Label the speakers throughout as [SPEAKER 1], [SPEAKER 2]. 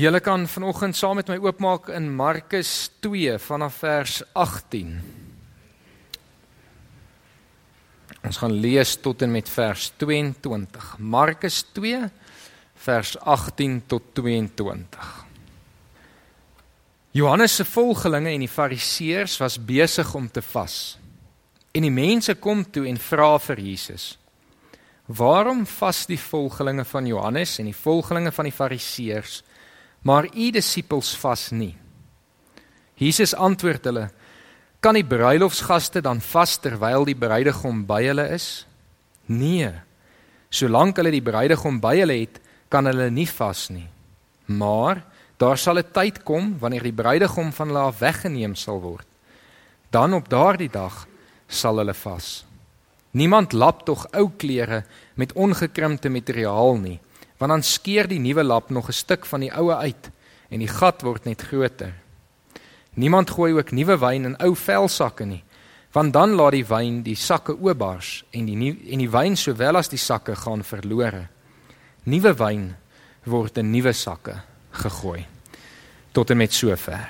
[SPEAKER 1] Julle kan vanoggend saam met my oopmaak in Markus 2 vanaf vers 18. Ons gaan lees tot en met vers 22. Markus 2 vers 18 tot 22. Johannes se volgelinge en die Fariseërs was besig om te vas. En die mense kom toe en vra vir Jesus: "Waarom vas die volgelinge van Johannes en die volgelinge van die Fariseërs?" Maar u disippels vas nie. Jesus antwoord hulle: Kan die bruilofsgaste dan vas terwyl die bruidegom by hulle is? Nee. Solank hulle die bruidegom by hulle het, kan hulle nie vas nie. Maar daar sal 'n tyd kom wanneer die bruidegom van hulle af weggeneem sal word. Dan op daardie dag sal hulle vas. Niemand lap tog ou klere met ongekrimpte materiaal nie want dan skeer die nuwe lap nog 'n stuk van die oue uit en die gat word net groter. Niemand gooi ook nuwe wyn in ou velsakke nie, want dan laat die wyn die sakke oopbars en die nie, en die wyn sowel as die sakke gaan verlore. Nuwe wyn word in nuwe sakke gegooi. Tot en met sover.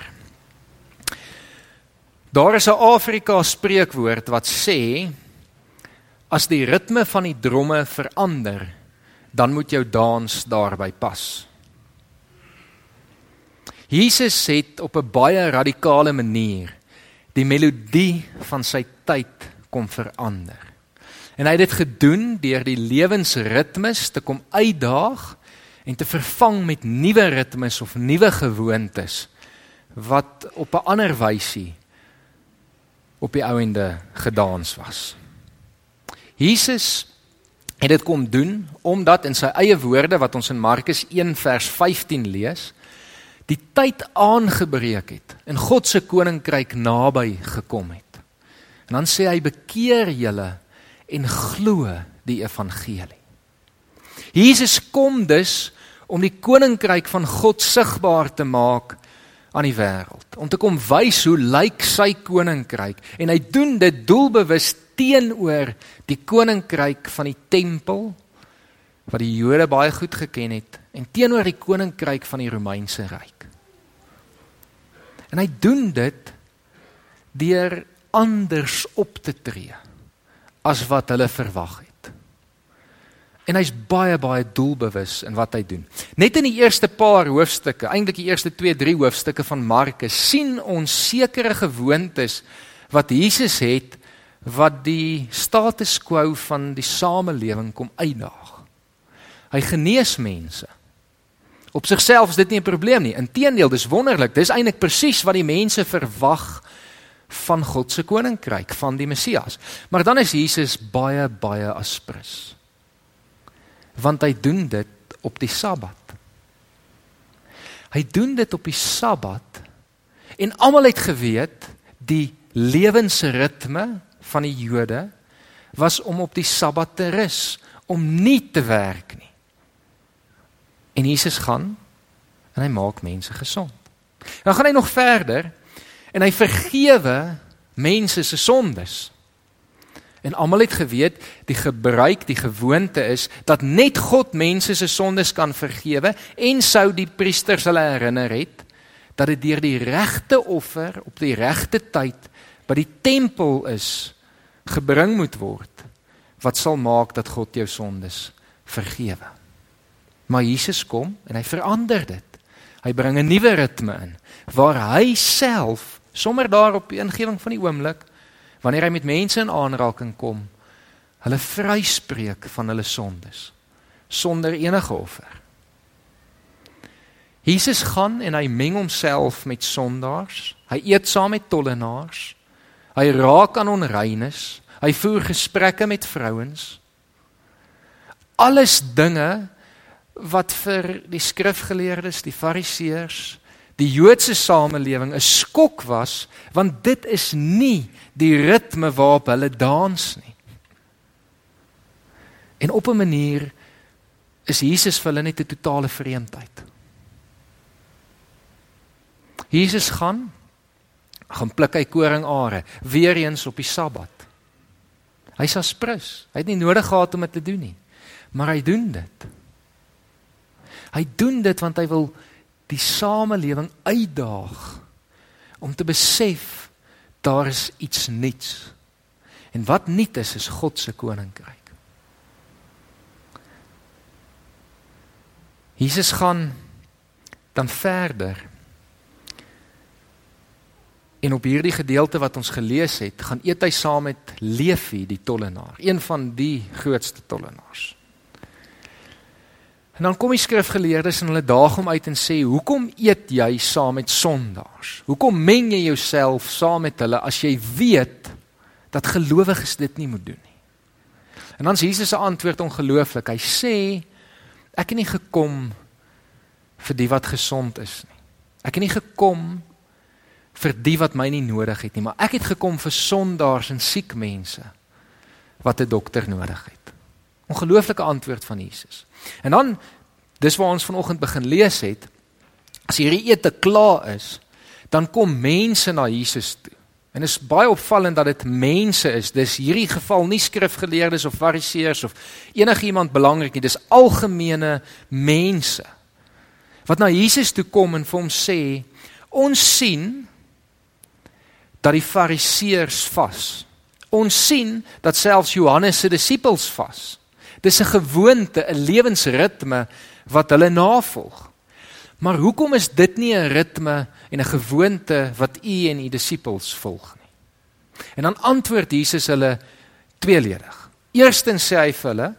[SPEAKER 1] Daar is 'n Afrika spreekwoord wat sê as die ritme van die dromme verander, dan moet jou dans daarby pas. Jesus het op 'n baie radikale manier die melodie van sy tyd kom verander. En hy het dit gedoen deur die lewensritmes te kom uitdaag en te vervang met nuwe ritmes of nuwe gewoontes wat op 'n ander wysie op die ouende gedans was. Jesus het dit kom doen omdat in sy eie woorde wat ons in Markus 1 vers 15 lees, die tyd aangebreek het en God se koninkryk naby gekom het. En dan sê hy bekeer julle en glo die evangelie. Jesus kom dus om die koninkryk van God sigbaar te maak aan die wêreld. Om te kom wys hoe lyk sy koninkryk en hy doen dit doelbewus teenoor die koninkryk van die tempel wat die Jode baie goed geken het en teenoor die koninkryk van die Romeinse ryk. En hy doen dit deur anders op te tree as wat hulle verwag het. En hy's baie baie doelbewus in wat hy doen. Net in die eerste paar hoofstukke, eintlik die eerste 2, 3 hoofstukke van Markus, sien ons sekere gewoontes wat Jesus het wat die status quo van die samelewing kom uitdaag. Hy genees mense. Op sigself is dit nie 'n probleem nie. Inteendeel, dis wonderlik. Dis eintlik presies wat die mense verwag van God se koninkryk, van die Messias. Maar dan is Jesus baie baie aspres. Want hy doen dit op die Sabbat. Hy doen dit op die Sabbat en almal het geweet die lewensritme van die Jode was om op die Sabbat te rus, om nie te werk nie. En Jesus gaan en hy maak mense gesond. Dan gaan hy nog verder en hy vergewe mense se sondes. En almal het geweet die gebruik, die gewoonte is dat net God mense se sondes kan vergewe en sou die priesters hulle herinner het dat dit deur die regte offer op die regte tyd by die tempel is gebring moet word wat sal maak dat God jou sondes vergewe. Maar Jesus kom en hy verander dit. Hy bring 'n nuwe ritme in waar hy self sommer daar op die ingewing van die oomblik wanneer hy met mense in aanraking kom, hulle vryspreek van hulle sondes sonder enige offer. Jesus gaan en hy meng homself met sondaars. Hy eet saam met tollenaars. Hy raak aan onreines. Hy voer gesprekke met vrouens. Alles dinge wat vir die skrifgeleerdes, die fariseërs, die Joodse samelewing 'n skok was, want dit is nie die ritme waarop hulle dans nie. En op 'n manier is Jesus vir hulle net 'n totale vreemdheid. Jesus gaan gaan pluk hy koringare weer eens op die Sabbat. Hy's asprus. Hy het nie nodig gehad om dit te doen nie. Maar hy doen dit. Hy doen dit want hy wil die samelewing uitdaag om te besef daar is iets nuuts. En wat nuut is is God se koninkryk. Jesus gaan dan verder. En op hierdie gedeelte wat ons gelees het, gaan eet hy saam met Levi die tollenaar, een van die grootste tollenaars. En dan kom die skrifgeleerdes en hulle daag hom uit en sê: "Hoekom eet jy saam met sondaars? Hoekom meng jy jouself saam met hulle as jy weet dat gelowiges dit nie moet doen nie?" En dan Jesus se antwoord ongelooflik. Hy sê: "Ek het nie gekom vir die wat gesond is nie. Ek het nie gekom vir die wat my nie nodig het nie, maar ek het gekom vir sondaars en siek mense wat 'n dokter nodig het." Ongelooflike antwoord van Jesus. En dan dis waar ons vanoggend begin lees het. As hierdie ete klaar is, dan kom mense na Jesus toe. En dit is baie opvallend dat dit mense is. Dis hierdie geval nie skrifgeleerdes of fariseërs of enigiemand belangrik nie. Dis algemene mense wat na Jesus toe kom en vir hom sê: "Ons sien dat die fariseërs vas. Ons sien dat selfs Johannes se disippels vas." Dis 'n gewoonte, 'n lewensritme wat hulle navolg. Maar hoekom is dit nie 'n ritme en 'n gewoonte wat u en u disippels volg nie? En dan antwoord Jesus hulle tweeledig. Eerstens sê hy vir hulle: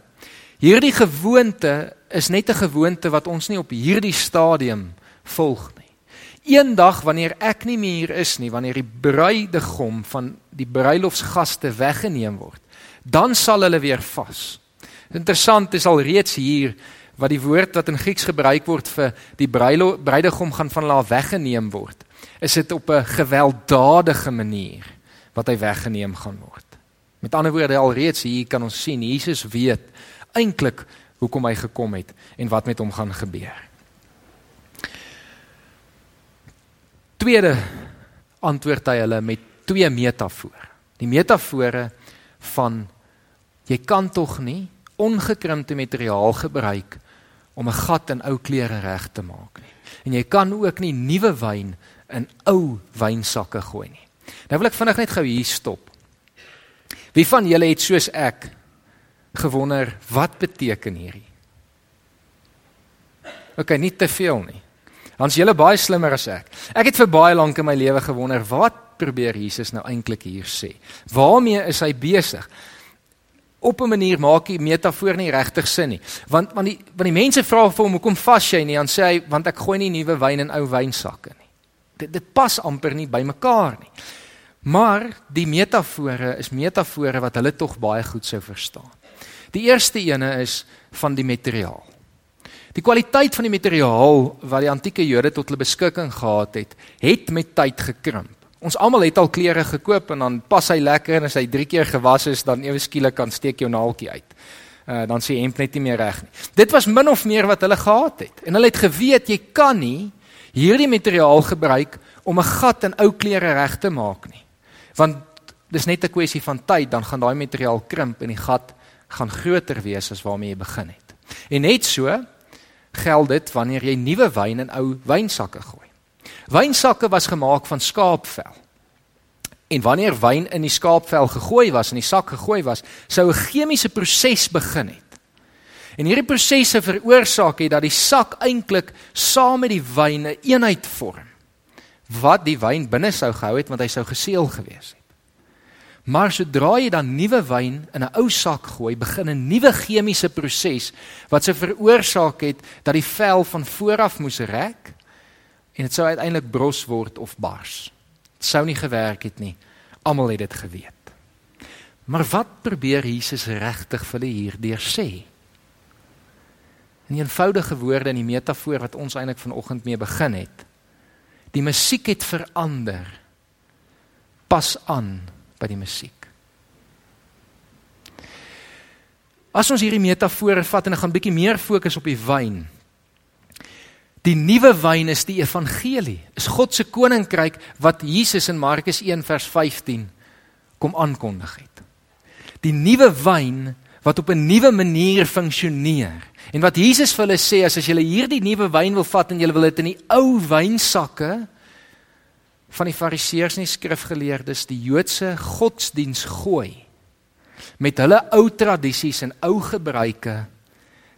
[SPEAKER 1] Hierdie gewoonte is net 'n gewoonte wat ons nie op hierdie stadium volg. Eendag wanneer ek nie meer is nie, wanneer die bruidegom van die bruilofsgaste weggeneem word, dan sal hulle weer vas. Interessant is al reeds hier wat die woord wat in Grieks gebruik word vir die bruidegom gaan van hulle weggeneem word. Is dit op 'n gewelddadige manier wat hy weggeneem gaan word. Met ander woorde al reeds hier kan ons sien Jesus weet eintlik hoekom hy gekom het en wat met hom gaan gebeur. Tweede antwoord hy hulle met twee metafore. Die metafore van jy kan tog nie ongekrimpte materiaal gebruik om 'n gat in ou klere reg te maak nie. En jy kan ook nie nuwe wyn in ou wynsakke gooi nie. Nou wil ek vinnig net gou hier stop. Wie van julle het soos ek gewonder wat beteken hierdie? OK, nie te veel nie. Ons julle baie slimmer as ek. Ek het vir baie lank in my lewe gewonder wat probeer Jesus nou eintlik hier sê? Waarmee is hy besig? op 'n manier maak die metafoor nie regtig sin nie. Want want die want die mense vra vir hom hoekom vas jy nie? Dan sê hy want ek gooi nie nuwe wyn in ou wynsakke nie. Dit dit pas amper nie by mekaar nie. Maar die metafore is metafore wat hulle tog baie goed sou verstaan. Die eerste ene is van die materiaal. Die kwaliteit van die materiaal wat die antieke Jode tot hulle beskikking gehad het, het met tyd gekrimp. Ons almal het al klere gekoop en dan pas hy lekker en as hy 3 keer gewas is dan ewe skielik kan steek jou naaltjie uit. Uh dan sê hemp net nie meer reg nie. Dit was min of meer wat hulle gehad het. En hulle het geweet jy kan nie hierdie materiaal gebruik om 'n gat in ou klere reg te maak nie. Want dis net 'n kwessie van tyd dan gaan daai materiaal krimp en die gat gaan groter wees as waarmee jy begin het. En net so geld dit wanneer jy nuwe wyn in ou wynsakke gooi. Wynsakke was gemaak van skaapvel. En wanneer wyn in die skaapvel gegooi was en die sak gegooi was, sou 'n chemiese proses begin het. En hierdie prosesse veroorsaak het dat die sak eintlik saam met die wyn 'n een eenheid vorm wat die wyn binne sou gehou het want hy sou geseël gewees het. Maar sodra jy dan nuwe wyn in 'n ou sak gooi, begin 'n nuwe chemiese proses wat sou veroorsaak het dat die vel van vooraf moes rek en dit sou uiteindelik bros word of bars. Dit sou nie gewerk het nie. Almal het dit geweet. Maar wat probeer Jesus regtig vir hulle hier deur sê? In eenvoudige woorde in die metafoor wat ons eintlik vanoggend mee begin het. Die musiek het verander. Pas aan by die musiek. As ons hierdie metafoor vat en ek gaan bietjie meer fokus op die wyn, Die nuwe wyn is die evangelie. Is God se koninkryk wat Jesus in Markus 1 vers 15 kom aankondig het. Die nuwe wyn wat op 'n nuwe manier funksioneer. En wat Jesus vir hulle sê is as julle hierdie nuwe wyn wil vat en julle wil dit in die ou wynsakke van die fariseërs en die skrifgeleerdes, die Joodse godsdiens gooi met hulle ou tradisies en ou gebruike,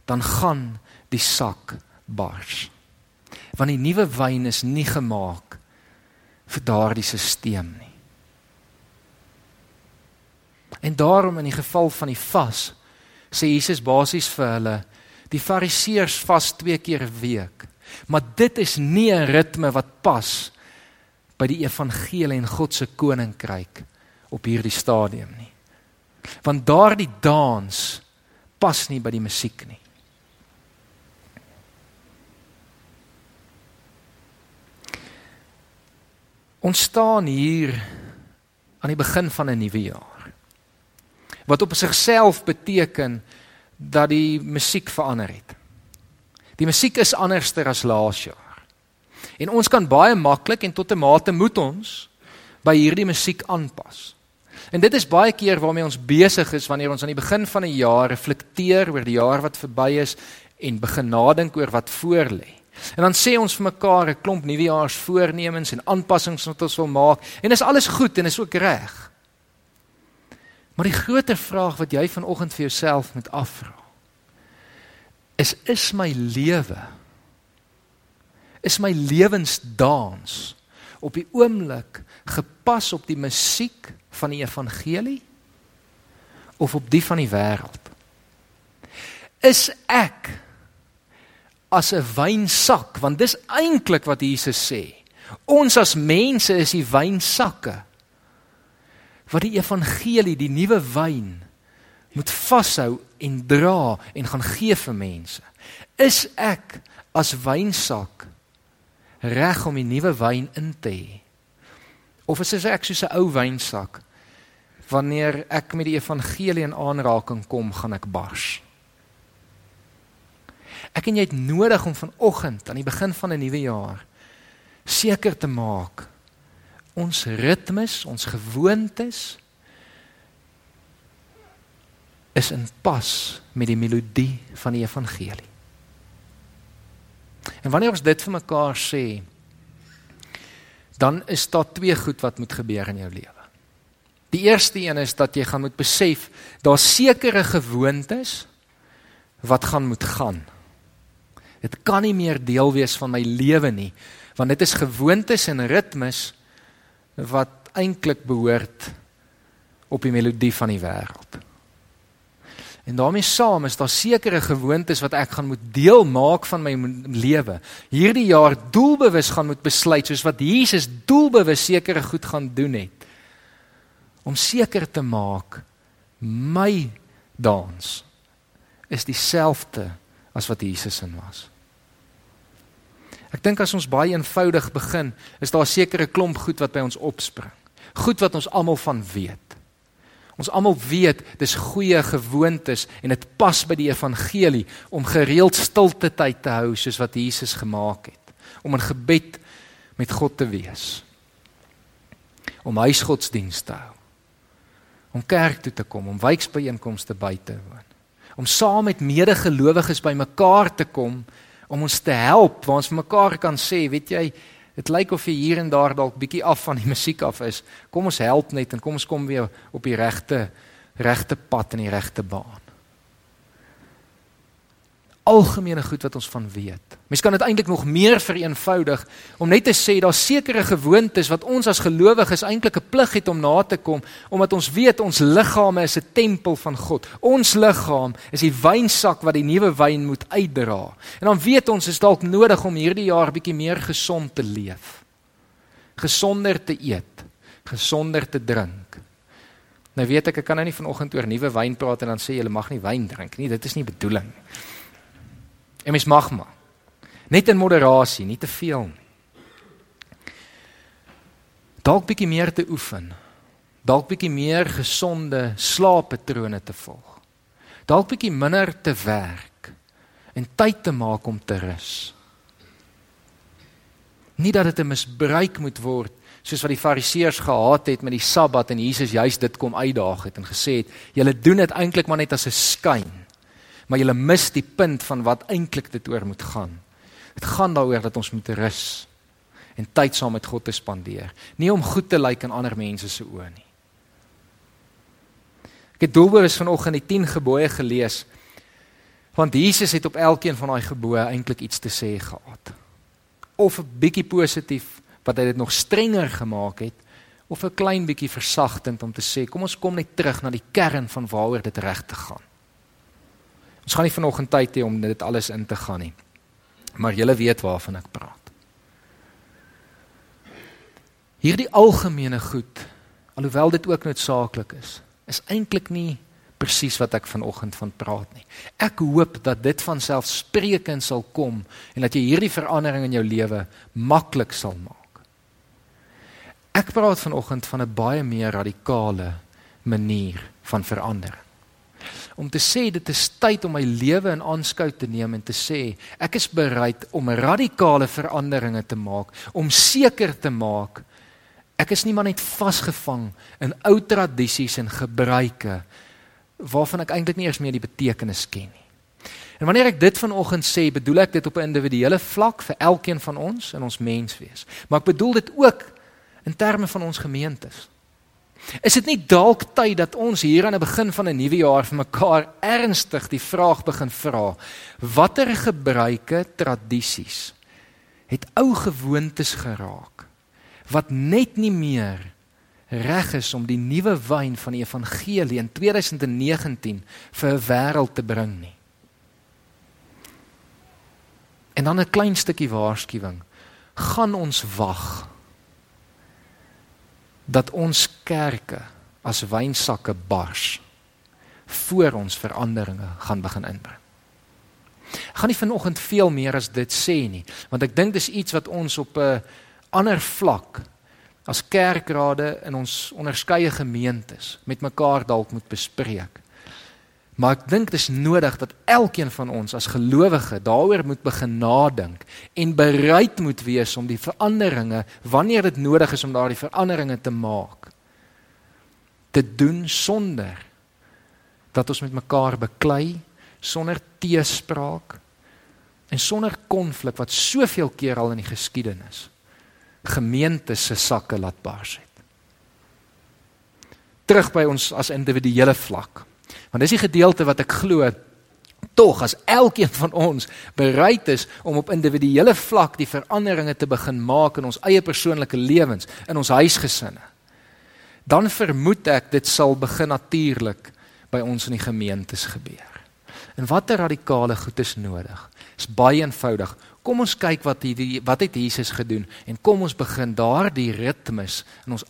[SPEAKER 1] dan gaan die sak bars. Want die nuwe wyn is nie gemaak vir daardie stelsel nie. En daarom in die geval van die vas sê Jesus basies vir hulle die fariseërs vas twee keer 'n week. Maar dit is nie 'n ritme wat pas by die evangelie en God se koninkryk op hierdie stadium nie. Want daardie dans pas nie by die musiek nie. Ons staan hier aan die begin van 'n nuwe jaar wat op sigself beteken dat die musiek verander het. Die musiek is anderster as laas jaar. En ons kan baie maklik en tot 'n mate moet ons by hierdie musiek aanpas. En dit is baie keer waarmee ons besig is wanneer ons aan die begin van 'n jaar reflekteer oor die jaar wat verby is en begin nadink oor wat voorlê. En dan sê ons vir mekaar 'n klomp nuwejaarsvoornemens en aanpassings wat ons wil maak en dis alles goed en is ook reg. Maar die groter vraag wat jy vanoggend vir jouself moet afvra is is my lewe is my lewensdans op die oomblik gepas op die musiek van die evangelie of op die van die wêreld is ek as 'n wynsak want dis eintlik wat Jesus sê ons as mense is die wynsakke wat die evangelie, die nuwe wyn moet vashou en dra en gaan gee vir mense. Is ek as wynsak reg om die nuwe wyn in te hê? Of is ek soos 'n ou wynsak wanneer ek met die evangelie in aanraking kom, gaan ek bars? Ek en jy het nodig om vanoggend aan die begin van 'n nuwe jaar seker te maak ons ritmes, ons gewoontes is in pas met die melodie van die evangelie. En wanneer ons dit vir mekaar sê, dan is daar twee goed wat moet gebeur in jou lewe. Die eerste een is dat jy gaan moet besef daar sekere gewoontes wat gaan moet gaan. Dit kan nie meer deel wees van my lewe nie, want dit is gewoontes en ritmes wat eintlik behoort op die melodie van die wêreld. En daarmee saam is daar sekere gewoontes wat ek gaan moet deel maak van my lewe. Hierdie jaar doelbewus gaan moet besluit soos wat Jesus doelbewus sekere goed gaan doen het. Om seker te maak my dans is dieselfde as wat Jesus in was. Ek dink as ons baie eenvoudig begin, is daar 'n sekere klomp goed wat by ons opspring. Goed wat ons almal van weet. Ons almal weet dis goeie gewoontes en dit pas by die evangelie om gereeld stilte tyd te hou soos wat Jesus gemaak het. Om in gebed met God te wees. Om huisgodsdienste te hou. Om kerk toe te kom, om wijkbyeenkomste by te woon. Om saam met medegelowiges bymekaar te kom om ons te help waar ons mekaar kan sê, weet jy, dit lyk of jy hier en daar dalk bietjie af van die musiek af is. Kom ons help net en kom ons kom weer op die regte regte pad en die regte baan algemene goed wat ons van weet. Mens kan dit eintlik nog meer vereenvoudig om net te sê daar's sekere gewoontes wat ons as gelowiges eintlik 'n plig het om na te kom omdat ons weet ons liggame is 'n tempel van God. Ons liggaam is die wynsak wat die nuwe wyn moet uitdra. En dan weet ons is dalk nodig om hierdie jaar bietjie meer gesond te leef. Gesonder te eet, gesonder te drink. Nou weet ek ek kan nou nie vanoggend oor nuwe wyn praat en dan sê jy mag nie wyn drink nie. Dit is nie bedoeling nie. En mens mag maar. Net in moderasie, nie te veel nie. Dalk bietjie meer te oefen. Dalk bietjie meer gesonde slaappatrone te volg. Dalk bietjie minder te werk en tyd te maak om te rus. Nie dat dit 'n misbruik moet word soos wat die fariseërs gehaat het met die Sabbat en Jesus juist dit kom uitdaag het en gesê het julle doen dit eintlik maar net as 'n skyn maar julle mis die punt van wat eintlik dit oor moet gaan. Dit gaan daaroor dat ons moet rus en tyd saam met God te spandeer. Nie om goed te lyk in ander mense se oë nie. Ek het doelbewus vanoggend die 10 gebooie gelees want Jesus het op elkeen van daai gebooie eintlik iets te sê gehad. Of 'n bietjie positief wat hy dit nog strenger gemaak het of 'n klein bietjie versagtend om te sê kom ons kom net terug na die kern van waaroor dit reg te gaan. Ons gaan nie vanoggend tyd hê om dit alles in te gaan nie. Maar julle weet waarvan ek praat. Hierdie algemene goed, alhoewel dit ook noodsaaklik is, is eintlik nie presies wat ek vanoggend van praat nie. Ek hoop dat dit van selfspreekend sal kom en dat jy hierdie verandering in jou lewe maklik sal maak. Ek praat vanoggend van 'n baie meer radikale manier van verandering. Om te sê dit is tyd om my lewe in aanskou te neem en te sê ek is bereid om radikale veranderinge te maak, om seker te maak ek is nie maar net vasgevang in ou tradisies en gebruike waarvan ek eintlik nie eers meer die betekenis ken nie. En wanneer ek dit vanoggend sê, bedoel ek dit op 'n individuele vlak vir elkeen van ons in ons menswees. Maar ek bedoel dit ook in terme van ons gemeentes. Is dit nie dalk tyd dat ons hier aan die begin van 'n nuwe jaar vir mekaar ernstig die vraag begin vra: Watter gebruike, tradisies het ou gewoontes geraak wat net nie meer reg is om die nuwe wyn van die evangelie in 2019 vir 'n wêreld te bring nie? En dan 'n klein stukkie waarskuwing. Gaan ons wag dat ons kerke as wynsakke bars voor ons veranderinge gaan begin inbring. Ek gaan nie vanoggend veel meer as dit sê nie, want ek dink dis iets wat ons op 'n ander vlak as kerkrade in ons onderskeie gemeentes met mekaar dalk moet bespreek. Maar ek dink dit is nodig dat elkeen van ons as gelowige daaroor moet begin nadink en bereid moet wees om die veranderinge wanneer dit nodig is om daardie veranderinge te maak te doen sonder dat ons met mekaar beklei, sonder teespraak en sonder konflik wat soveel keer al in die geskiedenis gemeentes se sakke laat bars het. Terug by ons as individuele vlak. Want dis die gedeelte wat ek glo tog as elkeen van ons bereid is om op individuele vlak die veranderinge te begin maak in ons eie persoonlike lewens, in ons huisgesinne. Dan vermoed ek dit sal begin natuurlik by ons in die gemeentes gebeur. En watter radikale goed is nodig? Is baie eenvoudig. Kom ons kyk wat hierdie wat het Jesus gedoen en kom ons begin daardie ritmes in ons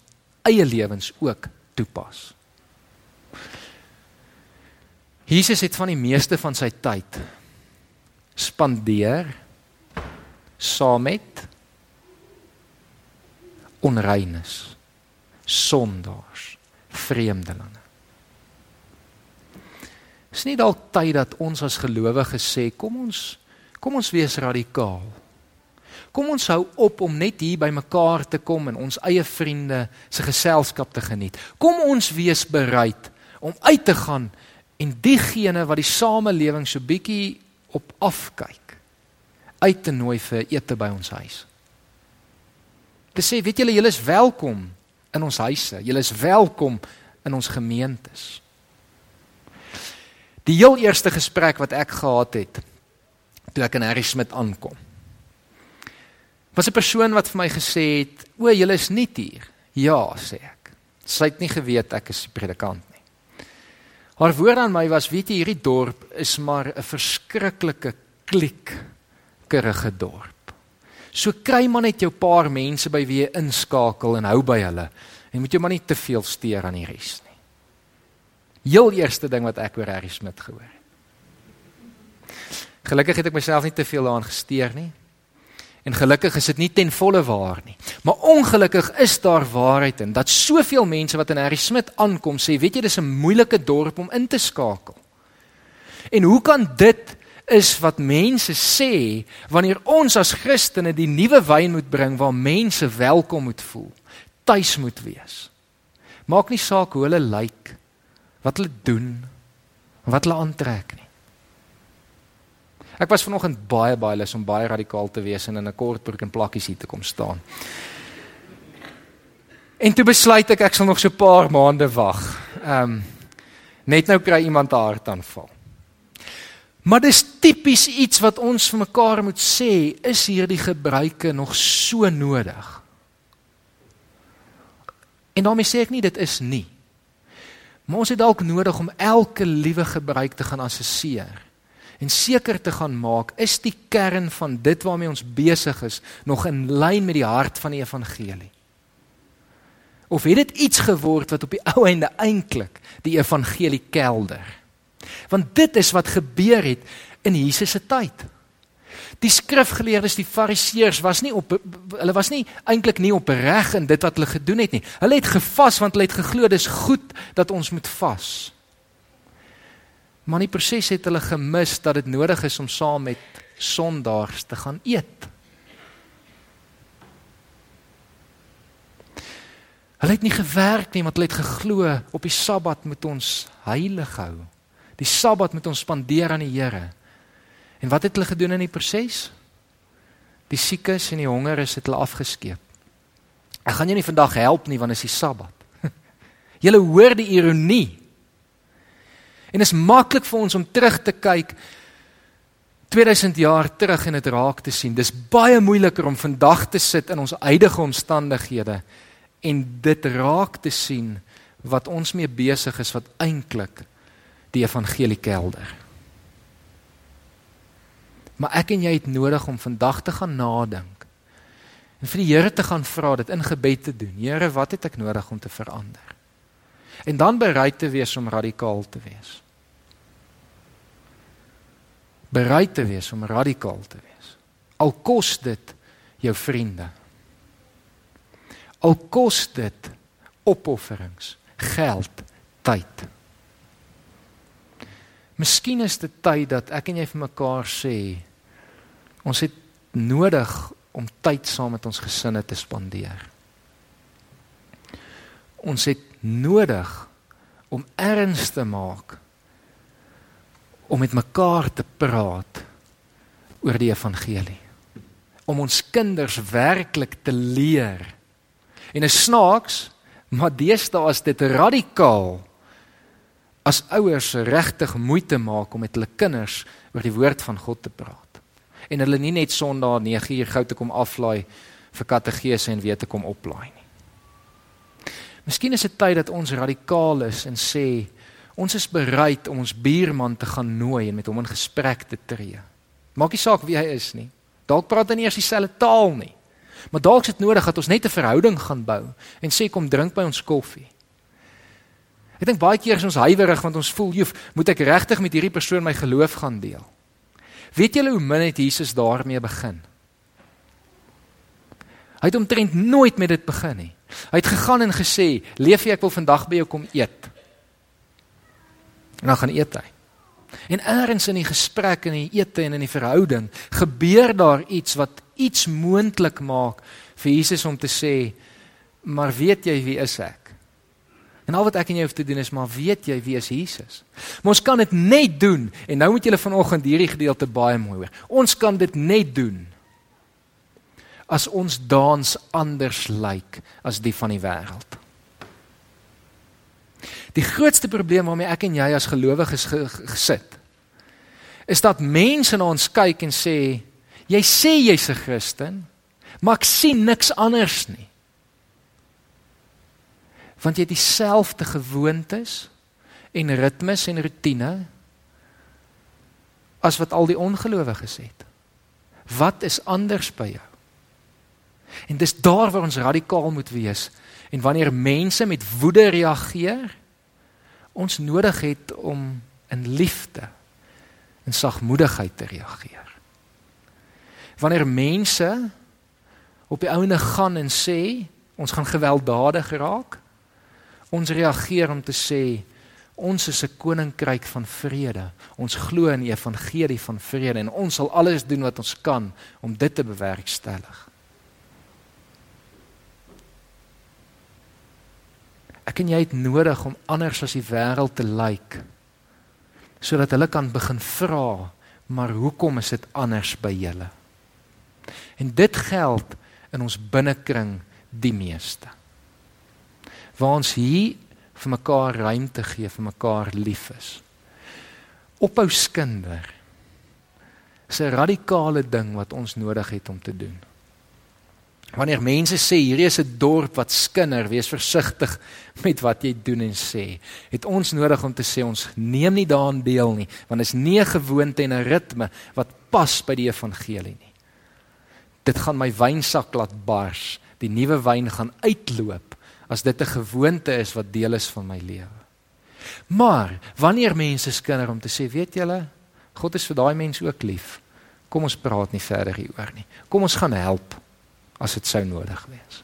[SPEAKER 1] eie lewens ook toepas. Jesus het van die meeste van sy tyd spandeer saam met onreines, sondaars, vreemdelinge. Is nie dalk tyd dat ons as gelowiges sê kom ons kom ons wees radikaal. Kom ons hou op om net hier by mekaar te kom en ons eie vriende se geselskap te geniet. Kom ons wees bereid om uit te gaan en diegene wat die samelewing so bietjie op afkyk uit te nooi vir ete by ons huis. Te sê, weet julle, julle is welkom in ons huise. Julle is welkom in ons gemeentes. Die heel eerste gesprek wat ek gehad het toe ek in Harry Smit aankom. Was 'n persoon wat vir my gesê het, "O, julle is nie hier." Ja, sê ek. Sy het nie geweet ek is die predikant Haar woord aan my was, weet jy, hierdie dorp is maar 'n verskriklike klikkerige dorp. So kry maar net jou paar mense by wie jy inskakel en hou by hulle. En moet jy maar nie te veel steur aan die res nie. Heel eerste ding wat ek oor Harry Smit gehoor het. Gelukkig het ek myself nie te veel daaraan gesteer nie. En gelukkig is dit nie ten volle waar nie. Maar ongelukkig is daar waarheid in dat soveel mense wat in Harry Smit aankom sê, weet jy, dis 'n moeilike dorp om in te skakel. En hoe kan dit is wat mense sê wanneer ons as Christene die nuwe wyn moet bring waar mense welkom moet voel, tuis moet wees. Maak nie saak hoe hulle lyk, wat hulle doen, wat hulle aantrek nie. Ek was vanoggend baie baie lus om baie radikaal te wees en in 'n kort broek en plakkies hier te kom staan. En toe besluit ek ek sal nog so 'n paar maande wag. Ehm um, net nou kry iemand 'n hartaanval. Maar dis tipies iets wat ons vir mekaar moet sê, is hierdie gebruike nog so nodig? En daarmee sê ek nie dit is nie. Maar ons het dalk nodig om elke liewe gebruik te gaan assesseer en seker te gaan maak is die kern van dit waarmee ons besig is nog in lyn met die hart van die evangelie. Of het dit iets geword wat op die ou einde eintlik die evangelie kelder? Want dit is wat gebeur het in Jesus se tyd. Die skrifgeleerdes, die fariseërs was nie op hulle was nie eintlik nie opreg in dit wat hulle gedoen het nie. Hulle het gevas want hulle het geglo dis goed dat ons moet vas. Maar in die proses het hulle gemis dat dit nodig is om saam met sondaars te gaan eet. Hulle het nie gewerk nie, want hulle het geglo op die Sabbat moet ons heilig hou. Die Sabbat moet ons spandeer aan die Here. En wat het hulle gedoen in die proses? Die siekes en die hongeres het hulle afgeskeep. Ek gaan jou nie vandag help nie want dit is die Sabbat. Julle hoor die ironie En is maklik vir ons om terug te kyk 2000 jaar terug en dit raak te sien. Dis baie moeiliker om vandag te sit in ons huidige omstandighede en dit raak te sien wat ons mee besig is wat eintlik die evangelie kelder. Maar ek en jy het nodig om vandag te gaan nadink en vir die Here te gaan vra dit in gebed te doen. Here, wat het ek nodig om te verander? En dan bereid te wees om radikaal te wees bereid te wees om radikaal te wees. Al kos dit jou vriende. Al kos dit opofferings, geld, tyd. Miskien is dit tyd dat ek en jy vir mekaar sê ons het nodig om tyd saam met ons gesinne te spandeer. Ons het nodig om erns te maak om met mekaar te praat oor die evangelie. Om ons kinders werklik te leer. En 'n snaaks, maar deesdae is dit radikaal as ouers regtig moeite maak om met hulle kinders oor die woord van God te praat. En hulle nie net Sondag 9uur gou te kom aflaai vir kategese en weer te kom oplaai nie. Miskien is dit tyd dat ons radikaal is en sê Ons is bereid om ons buurman te gaan nooi en met hom in gesprek te tree. Maak nie saak wie hy is nie. Dalk praat hy nie eers dieselfde taal nie. Maar dalk is dit nodig dat ons net 'n verhouding gaan bou en sê kom drink by ons koffie. Ek dink baie keer is ons huiwerig want ons voel, "Joef, moet ek regtig met hierdie persoon my geloof gaan deel?" Weet julle hoe min het Jesus daarmee begin? Hy het omtrent nooit met dit begin nie. Hy het gegaan en gesê, "Leef jy ek wil vandag by jou kom eet." En dan gaan eet hy. En eers in die gesprek en die ete en in die verhouding gebeur daar iets wat iets moontlik maak vir Jesus om te sê, "Maar weet jy wie is ek?" En al wat ek en jy hoef te doen is maar weet jy wie is Jesus? Maar ons kan dit net doen en nou moet julle vanoggend hierdie gedeelte baie mooi hoor. Ons kan dit net doen as ons dans anders lyk as die van die wêreld. Die grootste probleem waarmee ek en jy as gelowiges gesit is dat mense na ons kyk en sê jy sê jy's 'n Christen, maar ek sien niks anders nie. Want jy het dieselfde gewoontes en ritmes en rotine as wat al die ongelowiges het. Wat is anders by jou? En dis daar waar ons radikaal moet wees. En wanneer mense met woede reageer, ons nodig het om in liefde en sagmoedigheid te reageer. Wanneer mense op die ouene gaan en sê ons gaan gewelddadig raak, ons reageer om te sê Ons is 'n koninkryk van vrede. Ons glo in die evangelie van vrede en ons sal alles doen wat ons kan om dit te bewerkstellig. Ek en jy het nodig om anders as die wêreld te lyk sodat hulle kan begin vra, maar hoekom is dit anders by julle? En dit geld in ons binnekring die meeste. Waar ons hier vir mekaar ruimte gee, vir mekaar lief is. Ophou skinder. Dis 'n radikale ding wat ons nodig het om te doen. Wanneer mense sê hierdie is 'n dorp wat skinder, wees versigtig met wat jy doen en sê. Het ons nodig om te sê ons neem nie daaraan deel nie, want dit is nie 'n gewoonte en 'n ritme wat pas by die evangelie nie. Dit gaan my wynsak laat bars. Die nuwe wyn gaan uitloop as dit 'n gewoonte is wat deel is van my lewe. Maar wanneer mense skinder om te sê, weet julle, God is vir daai mense ook lief. Kom ons praat nie verder hieroor nie. Kom ons gaan help as dit sou nodig wees.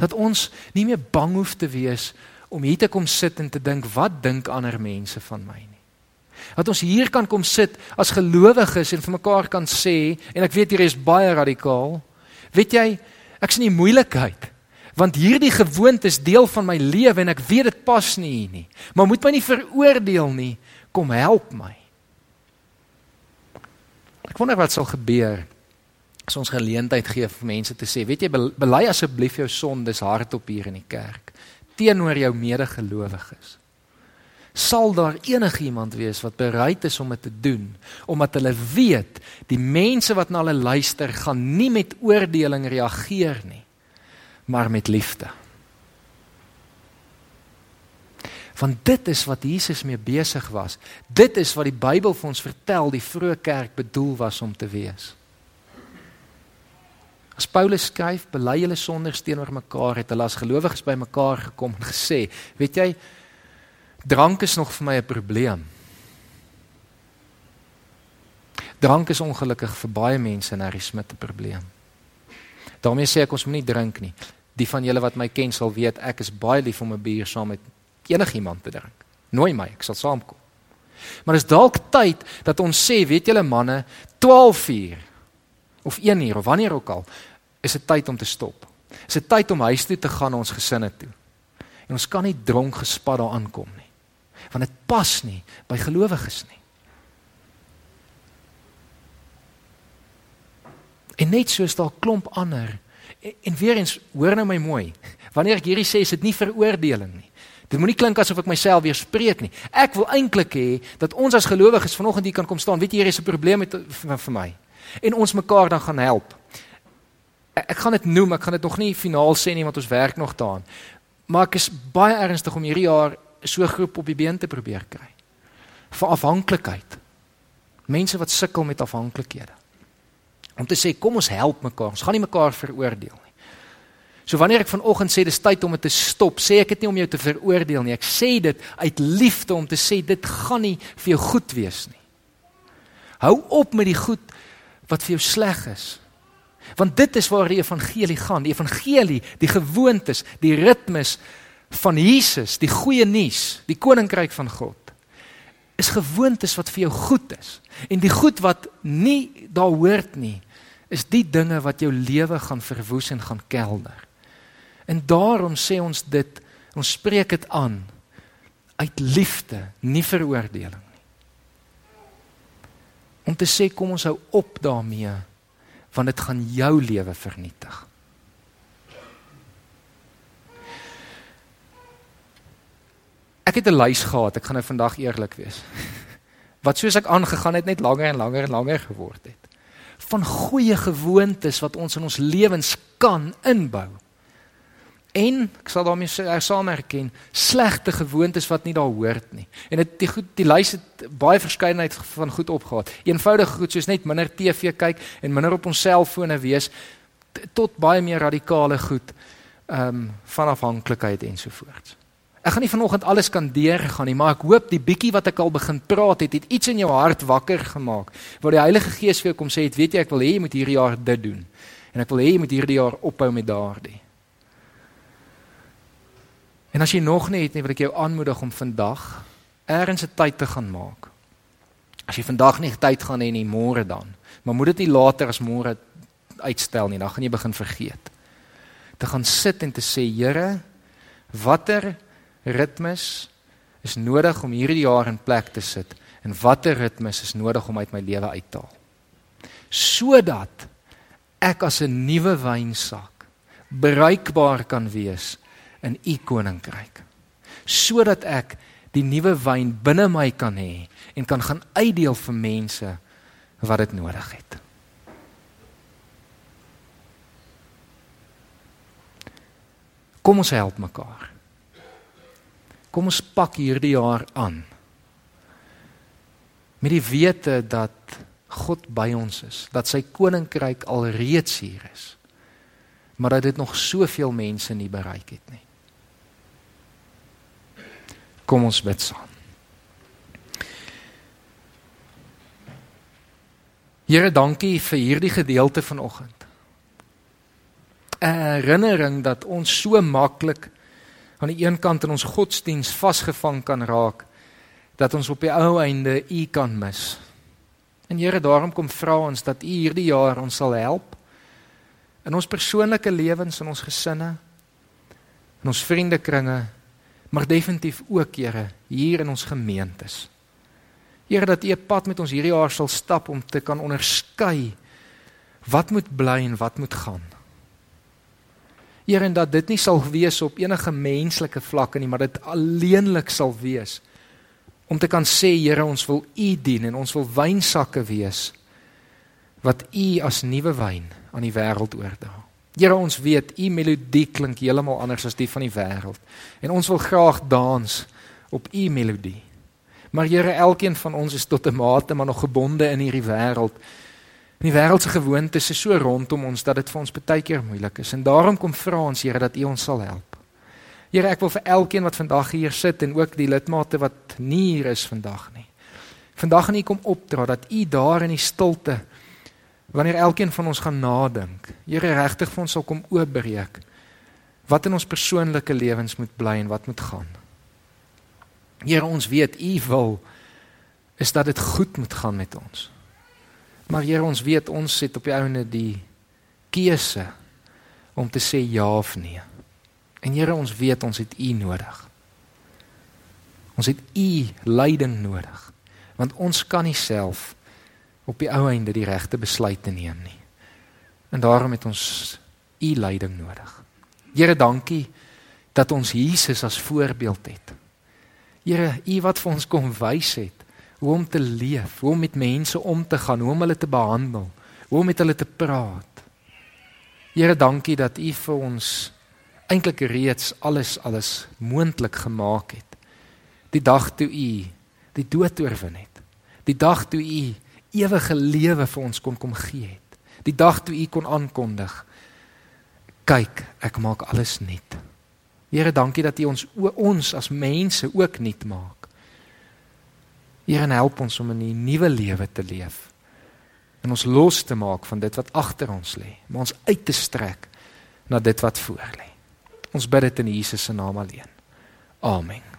[SPEAKER 1] Dat ons nie meer bang hoef te wees om hier te kom sit en te dink wat dink ander mense van my nie. Dat ons hier kan kom sit as gelowiges en vir mekaar kan sê en ek weet hier is baie radikaal. Weet jy, ek's in die moeilikheid want hierdie gewoonte is deel van my lewe en ek weet dit pas nie hier nie. Maar moet my nie veroordeel nie. Kom help my. Ek wonder wat sal gebeur as ons geleentheid gee vir mense te sê, weet jy, bely asseblief jou sondes hardop hier in die kerk teenoor jou medegelowiges. Sal daar enigiemand wees wat bereid is om dit te doen omdat hulle weet die mense wat na hulle luister gaan nie met oordeling reageer nie maar met liefde. Want dit is wat Jesus mee besig was. Dit is wat die Bybel vir ons vertel die vroeë kerk bedoel was om te wees. As Paulus skryf, bely julle sondes teenoor mekaar, het hulle as gelowiges by mekaar gekom en gesê, weet jy, drank is nog vir my 'n probleem. Drank is ongelukkig vir baie mense 'n erismete probleem. Daarmee sê ek ons moet nie drink nie die van julle wat my ken sal weet ek is baie lief om 'n bier saam met enigiemand te drink. Nooi my, ek sal saamkom. Maar is dalk tyd dat ons sê, weet julle manne, 12 uur of 1 uur of wanneer ook al, is dit tyd om te stop. Is dit tyd om huis toe te gaan na ons gesinne toe. En ons kan nie dronk gespat daar aankom nie. Want dit pas nie by gelowiges nie. En net soos daar klomp ander En, en weer eens, hoor nou my mooi. Wanneer ek hierdie sê, is dit nie veroordeling nie. Dit moenie klink asof ek myself weerspreek nie. Ek wil eintlik hê dat ons as gelowiges vanoggend hier kan kom staan. Weet jy, hier is 'n probleem met vir my. En ons mekaar dan gaan help. Ek, ek gaan dit noem, ek gaan dit nog nie finaal sê nie want ons werk nog daaraan. Maar ek is baie ernstig om hierdie jaar so 'n groep op die been te probeer kry. Vir afhanklikheid. Mense wat sukkel met afhanklikhede om te sê kom ons help mekaar. Ons gaan nie mekaar veroordeel nie. So wanneer ek vanoggend sê dis tyd om dit te stop, sê ek dit nie om jou te veroordeel nie. Ek sê dit uit liefde om te sê dit gaan nie vir jou goed wees nie. Hou op met die goed wat vir jou sleg is. Want dit is waar die evangelie gaan. Die evangelie, die gewoontes, die ritmes van Jesus, die goeie nuus, die koninkryk van God is gewoontes wat vir jou goed is. En die goed wat nie daar hoort nie, is die dinge wat jou lewe gaan verwoes en gaan kelder. En daarom sê ons dit, ons spreek dit aan uit liefde, nie veroordeling nie. Om te sê kom ons hou op daarmee want dit gaan jou lewe vernietig. Ek het 'n lys gehad, ek gaan nou vandag eerlik wees. Wat soos ek aangegaan het net langer en langer en langer geword het van goeie gewoontes wat ons in ons lewens kan inbou. En ek sal daarmee saam erken slegte gewoontes wat nie daar hoort nie. En dit die goed die lys het baie verskeidenheid van goed opgehaal. Eenvoudige goed soos net minder TV kyk en minder op ons selfone wees tot baie meer radikale goed ehm um, van afhanklikheid ensovoorts. Ek gaan nie vanoggend alles kan deurgaan nie, maar ek hoop die bietjie wat ek al begin praat het, het iets in jou hart wakker gemaak. Waar die Heilige Gees vir jou kom sê, het, "Weet jy, ek wil hê jy moet hierdie jaar dit doen." En ek wil hê jy moet hierdie jaar ophou met daardie. En as jy nog nie het nie, wil ek jou aanmoedig om vandag ergens 'n tyd te gaan maak. As jy vandag nie tyd gaan hê nie, môre dan. Maar moet dit nie later as môre uitstel nie, dan gaan jy begin vergeet. Te gaan sit en te sê, Here, watter ritmes is nodig om hierdie jaar in plek te sit en watter ritmes is nodig om uit my lewe uit te haal? Sodat ek as 'n nuwe wynsak bruikbaar kan wees in u koninkryk. Sodat ek die nuwe wyn binne my kan hê en kan gaan uitdeel vir mense wat dit nodig het. Kom ons help mekaar. Kom ons pak hierdie jaar aan. Met die wete dat God by ons is, dat sy koninkryk alreeds hier is. Maar dat dit nog soveel mense nie bereik het nie. Kom ons bid saam. Here, dankie vir hierdie gedeelte vanoggend. 'n Herinnering dat ons so maklik aan die een kant in ons godsdiens vasgevang kan raak dat ons op die ou einde U kan mis. En Here, daarom kom vra ons dat U hierdie jaar ons sal help in ons persoonlike lewens en ons gesinne, in ons vriendekringe, maar definitief ook, Here, hier in ons gemeentes. Here, dat U 'n pad met ons hierdie jaar sal stap om te kan onderskei wat moet bly en wat moet gaan. Here en dat dit nie sal wees op enige menslike vlakke nie, maar dit alleenlik sal wees om te kan sê Here, ons wil U dien en ons wil wynsakke wees wat U as nuwe wyn aan die wêreld oordra. Here, ons weet U melodie klink heeltemal anders as die van die wêreld en ons wil graag dans op U melodie. Maar Here, elkeen van ons is tot 'n mate maar nog gebonde in hierdie wêreld En die wêreldse gewoontes is so rondom ons dat dit vir ons baie keer moeilik is. En daarom kom vra ons Here dat U ons sal help. Here, ek wil vir elkeen wat vandag hier sit en ook die lidmate wat nie hier is vandag nie. Vandag aan U kom opdra dat U daar in die stilte wanneer elkeen van ons gaan nadink, Here regtig vir ons sal kom oopbreek wat in ons persoonlike lewens moet bly en wat moet gaan. Here, ons weet U wil is dat dit goed moet gaan met ons. Maar Here, ons weet ons sit op die ouene die keuse om te sê ja of nee. En Here, ons weet ons het U nodig. Ons het U leiding nodig. Want ons kan nie self op die ou einde die regte besluite neem nie. En daarom het ons U leiding nodig. Here, dankie dat ons Jesus as voorbeeld het. Here, U wat vir ons kom wys het hoe om te leef, hoe om met mense om te gaan, hoe om hulle te behandel, hoe om met hulle te praat. Here, dankie dat U vir ons eintlik reeds alles alles moontlik gemaak het. Die dag toe U die dood oorwin het. Die dag toe U ewige lewe vir ons kon kom gee het. Die dag toe U kon aankondig: "Kyk, ek maak alles nuut." Here, dankie dat U ons ons as mense ook nuut maak. Here help ons om in 'n nuwe lewe te leef. En ons los te maak van dit wat agter ons lê, maar ons uit te strek na dit wat voor lê. Ons bid dit in Jesus se naam alleen. Amen.